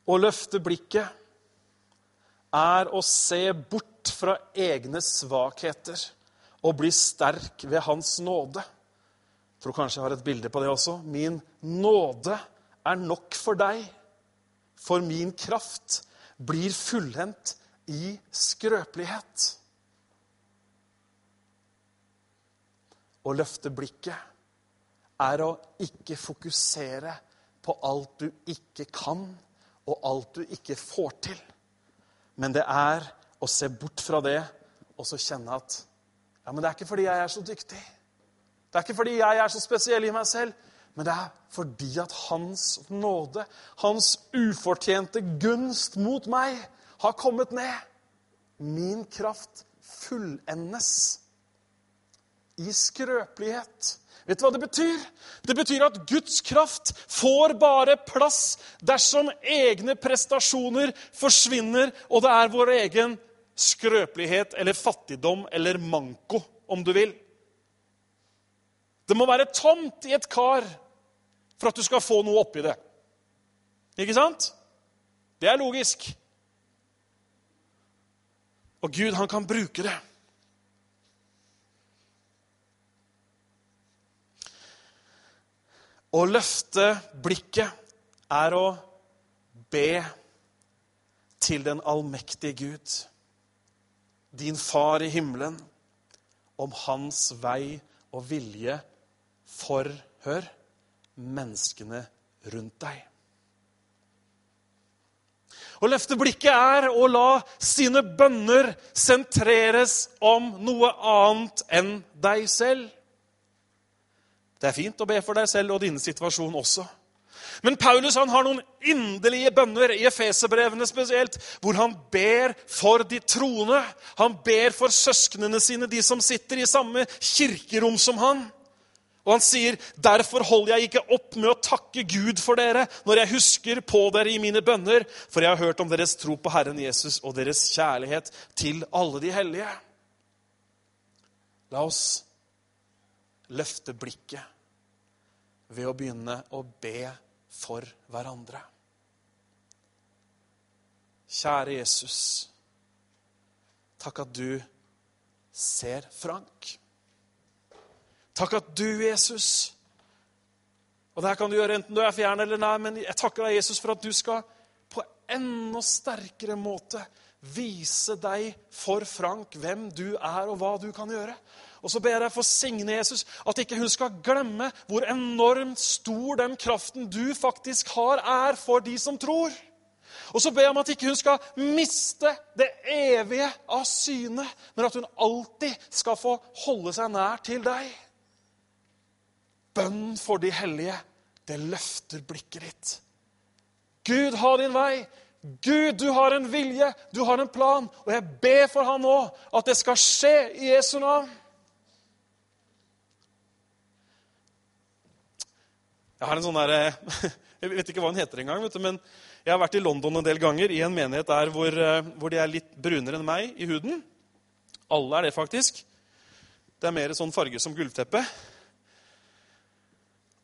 Å løfte blikket er å se bort fra egne svakheter og bli sterk ved Hans nåde. Jeg tror kanskje jeg har et bilde på det også. Min nåde er nok for deg, for min kraft blir fullendt i skrøpelighet. Å løfte blikket er å ikke fokusere på alt du ikke kan, og alt du ikke får til. Men det er å se bort fra det og så kjenne at ja, men det er ikke fordi jeg er så dyktig. Det er ikke fordi jeg er så spesiell i meg selv, men det er fordi at Hans nåde, Hans ufortjente gunst mot meg, har kommet ned. Min kraft fullendes i skrøpelighet. Vet du hva det betyr? Det betyr at Guds kraft får bare plass dersom egne prestasjoner forsvinner, og det er vår egen skrøpelighet eller fattigdom eller manko, om du vil. Det må være tomt i et kar for at du skal få noe oppi det. Ikke sant? Det er logisk. Og Gud, han kan bruke det. Å løfte blikket er å be til den allmektige Gud, din far i himmelen, om hans vei og vilje for, hør, menneskene rundt deg. Å løfte blikket er å la sine bønner sentreres om noe annet enn deg selv. Det er fint å be for deg selv og din situasjon også. Men Paulus han har noen inderlige bønner, i Efeserbrevene spesielt, hvor han ber for de troende. Han ber for søsknene sine, de som sitter i samme kirkerom som han. Og han sier, 'Derfor holder jeg ikke opp med å takke Gud for dere' 'når jeg husker på dere i mine bønner,' 'for jeg har hørt om deres tro på Herren Jesus og deres kjærlighet til alle de hellige.' La oss løfte blikket ved å begynne å be for hverandre. Kjære Jesus, takk at du ser Frank. Takk at du, Jesus Og det her kan du gjøre enten du er fjern eller nær, men jeg takker deg, Jesus, for at du skal på enda sterkere måte vise deg for Frank hvem du er, og hva du kan gjøre. Og så ber jeg for signe Jesus at ikke hun skal glemme hvor enormt stor den kraften du faktisk har, er for de som tror. Og så ber jeg om at ikke hun skal miste det evige av syne, men at hun alltid skal få holde seg nær til deg. Bønn for de hellige, det løfter blikket ditt. Gud, ha din vei. Gud, du har en vilje, du har en plan. Og jeg ber for han nå at det skal skje i Jesu navn. Jeg har en sånn der, jeg vet ikke hva hun heter engang, men jeg har vært i London en del ganger i en menighet der hvor, eh, hvor de er litt brunere enn meg i huden. Alle er det, faktisk. Det er mer sånn farge som gulvteppe.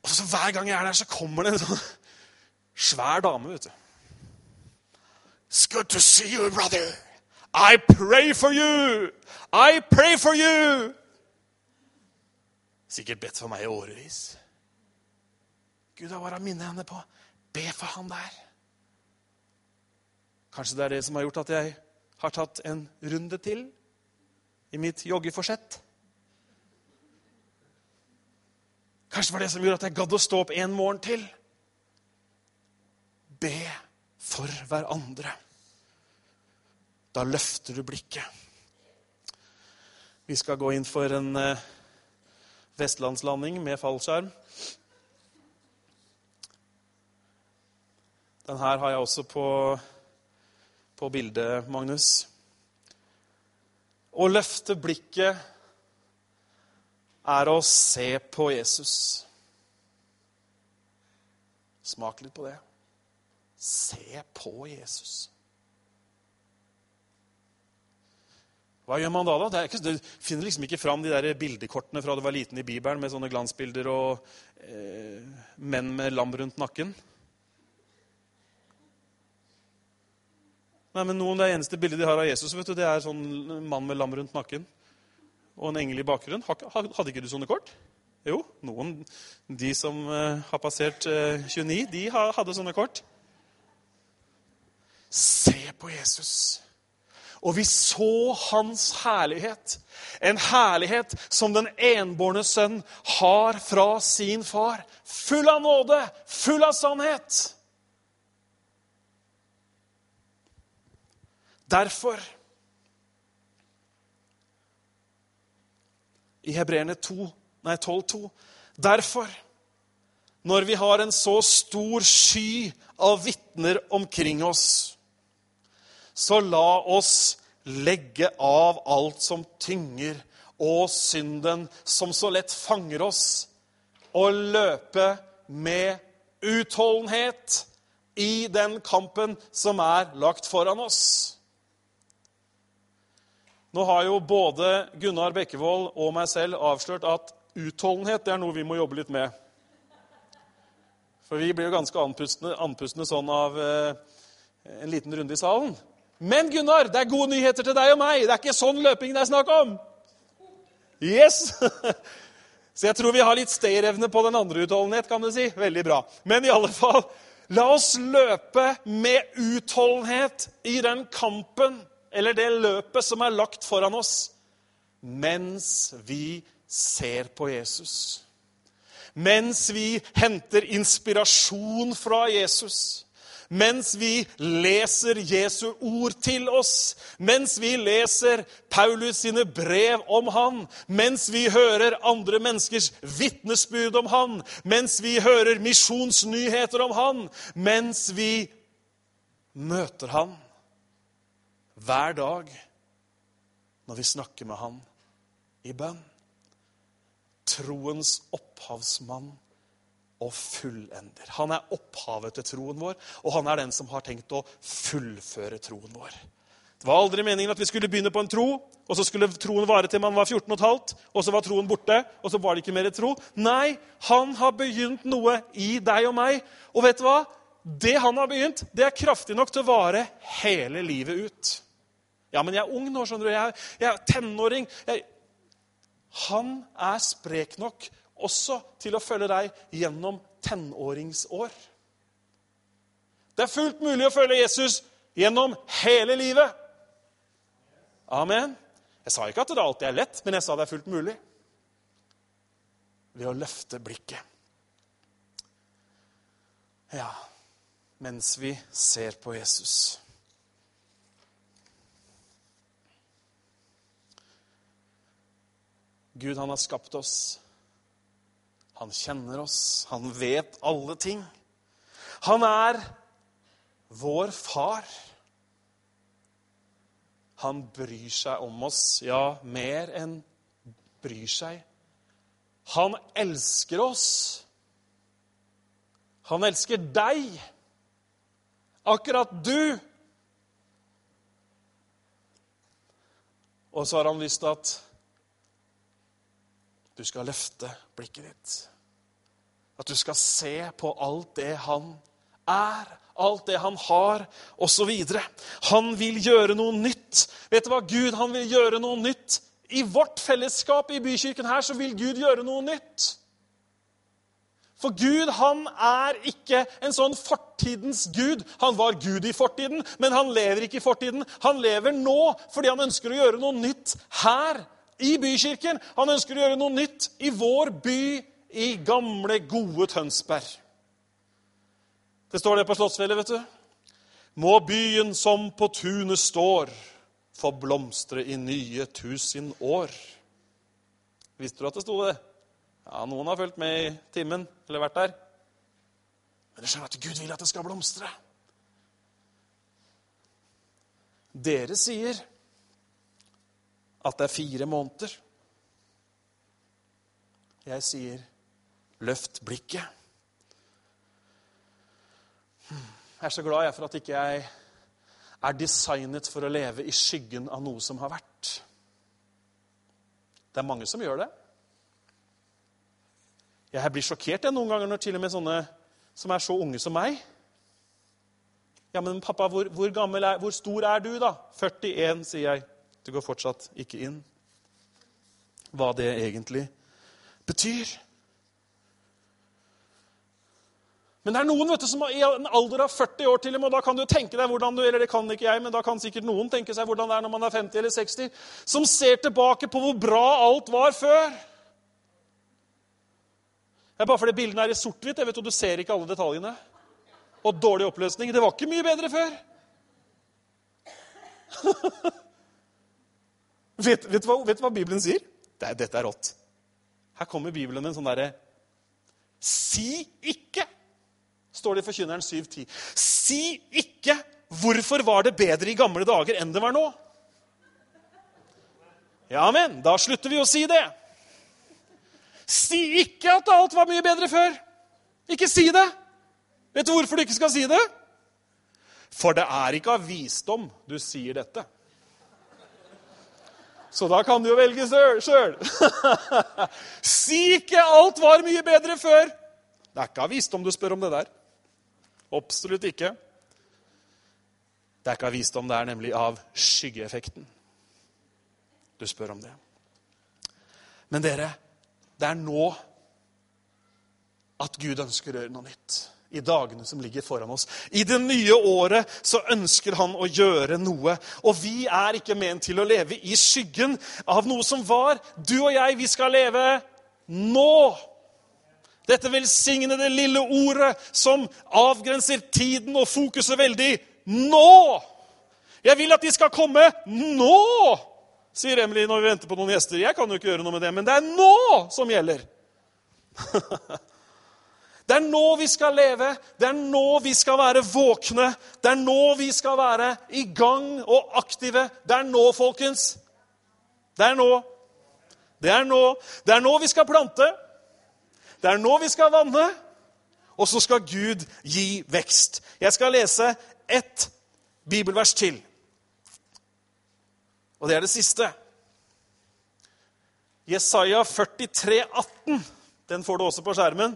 Og så Hver gang jeg er der, så kommer det en sånn svær dame. vet du. It's good to see you, brother. I pray for you. I pray for you. Sikkert bedt for meg i årevis. Gud har bare minnet henne på be for han der. Kanskje det er det som har gjort at jeg har tatt en runde til i mitt joggeforsett. Kanskje det var det som gjorde at jeg gadd å stå opp en morgen til. Be for hverandre. Da løfter du blikket. Vi skal gå inn for en eh, vestlandslanding med fallskjerm. Den her har jeg også på, på bildet, Magnus. Å løfte blikket er å se på Jesus. Smak litt på det. Se på Jesus. Hva gjør man da? da? Det ikke, du finner liksom ikke fram de der bildekortene fra du var liten i Bibelen med sånne glansbilder og eh, menn med lam rundt nakken. Nei, men noen, Det eneste bildet de har av Jesus, vet du, det er sånn mann med lam rundt nakken og en engel i bakgrunnen. Hadde ikke du sånne kort? Jo, noen, de som uh, har passert uh, eh, 29, de hadde sånne kort. Se på Jesus. Og vi så hans herlighet. En herlighet som den enbårne sønn har fra sin far. Full av nåde, full av sannhet. Derfor I Hebreerne 12,2 Derfor, når vi har en så stor sky av vitner omkring oss, så la oss legge av alt som tynger, og synden som så lett fanger oss, og løpe med utholdenhet i den kampen som er lagt foran oss. Nå har jo både Gunnar Bekkevold og meg selv avslørt at utholdenhet det er noe vi må jobbe litt med. For vi blir jo ganske andpustne, andpustne sånn av eh, en liten runde i salen. Men Gunnar, det er gode nyheter til deg og meg. Det er ikke sånn løping det er snakk om. Yes! Så jeg tror vi har litt stayerevne på den andre utholdenhet, kan du si. Veldig bra. Men i alle fall, la oss løpe med utholdenhet i den kampen eller det løpet som er lagt foran oss, mens vi ser på Jesus. Mens vi henter inspirasjon fra Jesus. Mens vi leser Jesu ord til oss, mens vi leser Paulus sine brev om han, mens vi hører andre menneskers vitnesbyrd om han, mens vi hører misjonsnyheter om han, mens vi møter han hver dag når vi snakker med han i bønn. Troens opphavsmann og fullender. Han er opphavet til troen vår, og han er den som har tenkt å fullføre troen vår. Det var aldri meningen at vi skulle begynne på en tro, og så skulle troen vare til man var 14 15, og så var troen borte, og så var det ikke mer tro. Nei, han har begynt noe i deg og meg. Og vet du hva? Det han har begynt, det er kraftig nok til å vare hele livet ut. Ja, men jeg er ung nå, skjønner du. Jeg, jeg er tenåring. Jeg... Han er sprek nok også til å følge deg gjennom tenåringsår. Det er fullt mulig å følge Jesus gjennom hele livet. Amen. Jeg sa ikke at det alltid er lett, men jeg sa det er fullt mulig. Ved å løfte blikket. Ja, mens vi ser på Jesus. Gud, han har skapt oss. Han kjenner oss. Han vet alle ting. Han er vår far. Han bryr seg om oss, ja, mer enn bryr seg. Han elsker oss. Han elsker deg. Akkurat du. Og så har han lyst til at du skal løfte blikket ditt. At du skal se på alt det han er, alt det han har, osv. Han vil gjøre noe nytt. Vet du hva? Gud han vil gjøre noe nytt. I vårt fellesskap i bykirken her så vil Gud gjøre noe nytt. For Gud han er ikke en sånn fortidens gud. Han var Gud i fortiden, men han lever ikke i fortiden. Han lever nå fordi han ønsker å gjøre noe nytt her i bykirken. Han ønsker å gjøre noe nytt i vår by, i gamle, gode Tønsberg. Det står det på Slottsfjellet, vet du. Må byen som på tunet står, få blomstre i nye tusen år. Visste du at det sto det? Ja, Noen har fulgt med i timen eller vært der. Men det skjønner at Gud vil at det skal blomstre. Dere sier at det er fire måneder. Jeg sier, løft blikket. Jeg er så glad jeg for at ikke jeg er designet for å leve i skyggen av noe som har vært. Det er mange som gjør det. Jeg blir sjokkert jeg, noen ganger når til og med sånne som er så unge som meg Ja, men pappa, hvor, hvor, er, hvor stor er du, da? 41, sier jeg. Det går fortsatt ikke inn hva det egentlig betyr. Men det er noen vet du, som i en alder av 40 år til og med, og da kan du tenke deg hvordan du, eller det kan ikke jeg, men da kan sikkert noen tenke seg hvordan det er når man er 50 eller 60, som ser tilbake på hvor bra alt var før. Det er bare fordi bildene er i sort-hvitt, og du ser ikke alle detaljene. Og dårlig oppløsning. Det var ikke mye bedre før. vet, vet, hva, vet, du hva, Bibelen sier? Det, dette er rått. Her kommer Bibelen med en sånn derre Si ikke! står det i Forkynneren 7.10. Si ikke 'Hvorfor var det bedre i gamle dager enn det var nå?' Ja, men da slutter vi å si det. Si ikke at alt var mye bedre før. Ikke si det. Vet du hvorfor du ikke skal si det? For det er ikke av visdom du sier dette. Så da kan du jo velge sjøl. si ikke alt var mye bedre før. Det er ikke av visdom du spør om det der. Absolutt ikke. Det er ikke av visdom, det er nemlig av skyggeeffekten. Du spør om det. Men dere, det er nå at Gud ønsker å gjøre noe nytt. I dagene som ligger foran oss. I det nye året så ønsker han å gjøre noe. Og vi er ikke ment til å leve i skyggen av noe som var. Du og jeg, vi skal leve nå. Dette velsignede lille ordet som avgrenser tiden og fokuset veldig. Nå! Jeg vil at de skal komme nå! sier Emily når vi venter på noen gjester. Jeg kan jo ikke gjøre noe med det, men det er nå som gjelder. Det er nå vi skal leve, det er nå vi skal være våkne. Det er nå vi skal være i gang og aktive. Det er nå, folkens. Det er nå. Det er nå. Det er nå vi skal plante. Det er nå vi skal vanne, og så skal Gud gi vekst. Jeg skal lese ett bibelvers til. Og det er det siste. Jesaja 43, 18. Den får du også på skjermen.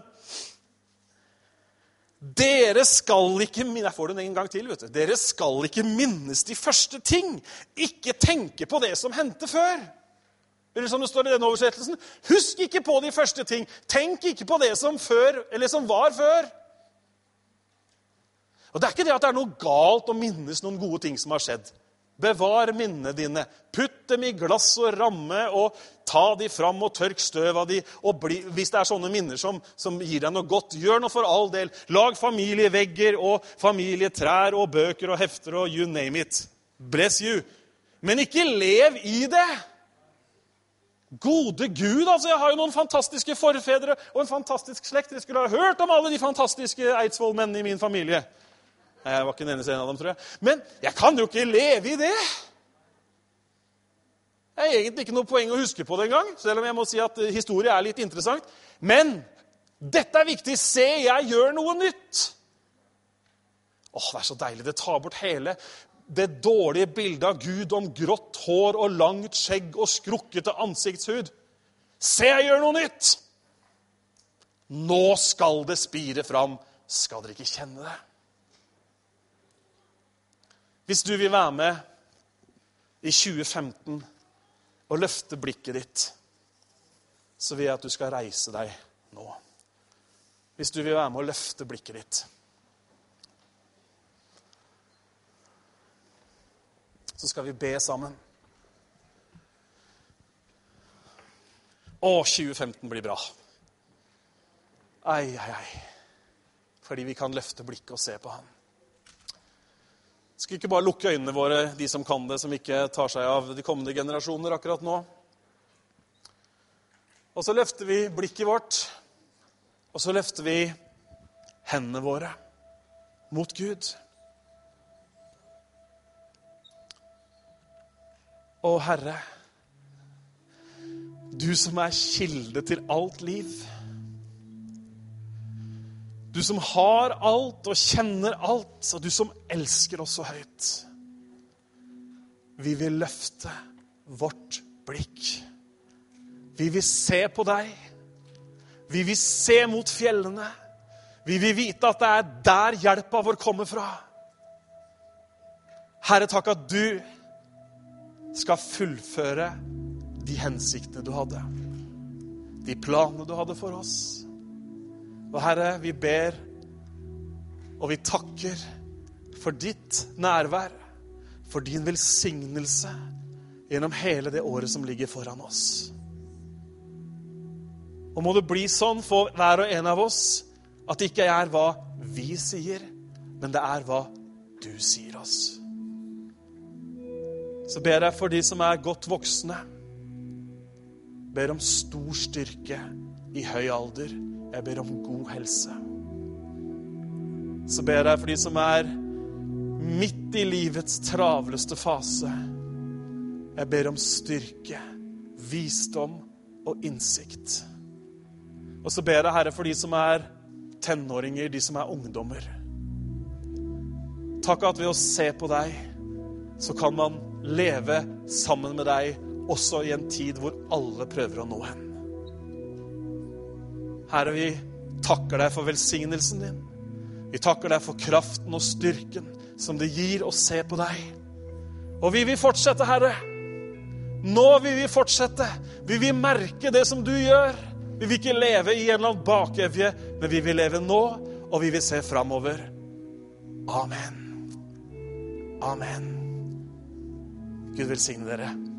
Dere skal ikke Jeg får den en gang til. vet du. Dere skal ikke minnes de første ting. Ikke tenke på det som hendte før. Eller som det står i denne oversettelsen Husk ikke på de første ting. Tenk ikke på det som, før, som var før. Og Det er ikke det at det er noe galt å minnes noen gode ting som har skjedd. Bevar minnene dine. Putt dem i glass og ramme, og ta de fram og tørk støv av de. Og bli, hvis det er sånne minner som, som, gir deg noe godt, gjør noe for all del. Lag familievegger og familietrær og bøker og hefter og you name it. Bless you. Men ikke lev i det. Gode Gud, altså! Jeg har jo noen fantastiske forfedre og en fantastisk slekt. Dere skulle ha hørt om alle de fantastiske Eidsvoll-mennene i min familie. Jeg var ikke den eneste en av dem, tror jeg. Men jeg kan jo ikke leve i det! Det er egentlig ikke noe poeng å huske på det engang, selv om jeg må si at historie er litt interessant. Men dette er viktig. Se, jeg gjør noe nytt! Åh, Det er så deilig. Det tar bort hele det dårlige bildet av Gud om grått hår og langt skjegg og skrukkete ansiktshud. Se, jeg gjør noe nytt! Nå skal det spire fram. Skal dere ikke kjenne det? Hvis du vil være med i 2015 og løfte blikket ditt, så vil jeg at du skal reise deg nå. Hvis du vil være med og løfte blikket ditt. så skal vi be sammen. Å, 2015 blir bra. Ai, ai, ai. Fordi vi kan løfte blikket og se på ham. Skal ikke bare lukke øynene våre, de som kan det, som ikke tar seg av de kommende generasjoner akkurat nå. Og så løfter vi blikket vårt, og så løfter vi hendene våre mot Gud. Å, Herre, du som er kilde til alt liv. Du som har alt og kjenner alt, og du som elsker oss så høyt. Vi vil løfte vårt blikk. Vi vil se på deg. Vi vil se mot fjellene. Vi vil vite at det er der hjelpa vår kommer fra. Herre, takk at du skal fullføre de hensiktene du hadde. De planene du hadde for oss. Og Herre, vi ber og vi takker for ditt nærvær, for din velsignelse gjennom hele det året som ligger foran oss. Og må det bli sånn for hver og en av oss at det ikke er hva vi sier, men det er hva du sier oss. Så ber jeg for de som er godt voksne. Ber om stor styrke i høy alder. Jeg ber om god helse. Så ber jeg for de som er midt i livets travleste fase. Jeg ber om styrke, visdom og innsikt. Og så ber jeg, Herre, for de som er tenåringer, de som er ungdommer. Takk at ved å se på deg, så kan man leve sammen med deg også i en tid hvor alle prøver å nå hen. Herre, vi takker deg for velsignelsen din. Vi takker deg for kraften og styrken som det gir å se på deg. Og vi vil fortsette, Herre. Nå vil vi fortsette. Vi vil merke det som du gjør. Vi vil ikke leve i en eller annen bakevje, men vi vil leve nå, og vi vil se framover. Amen. Amen. Gud velsigne dere.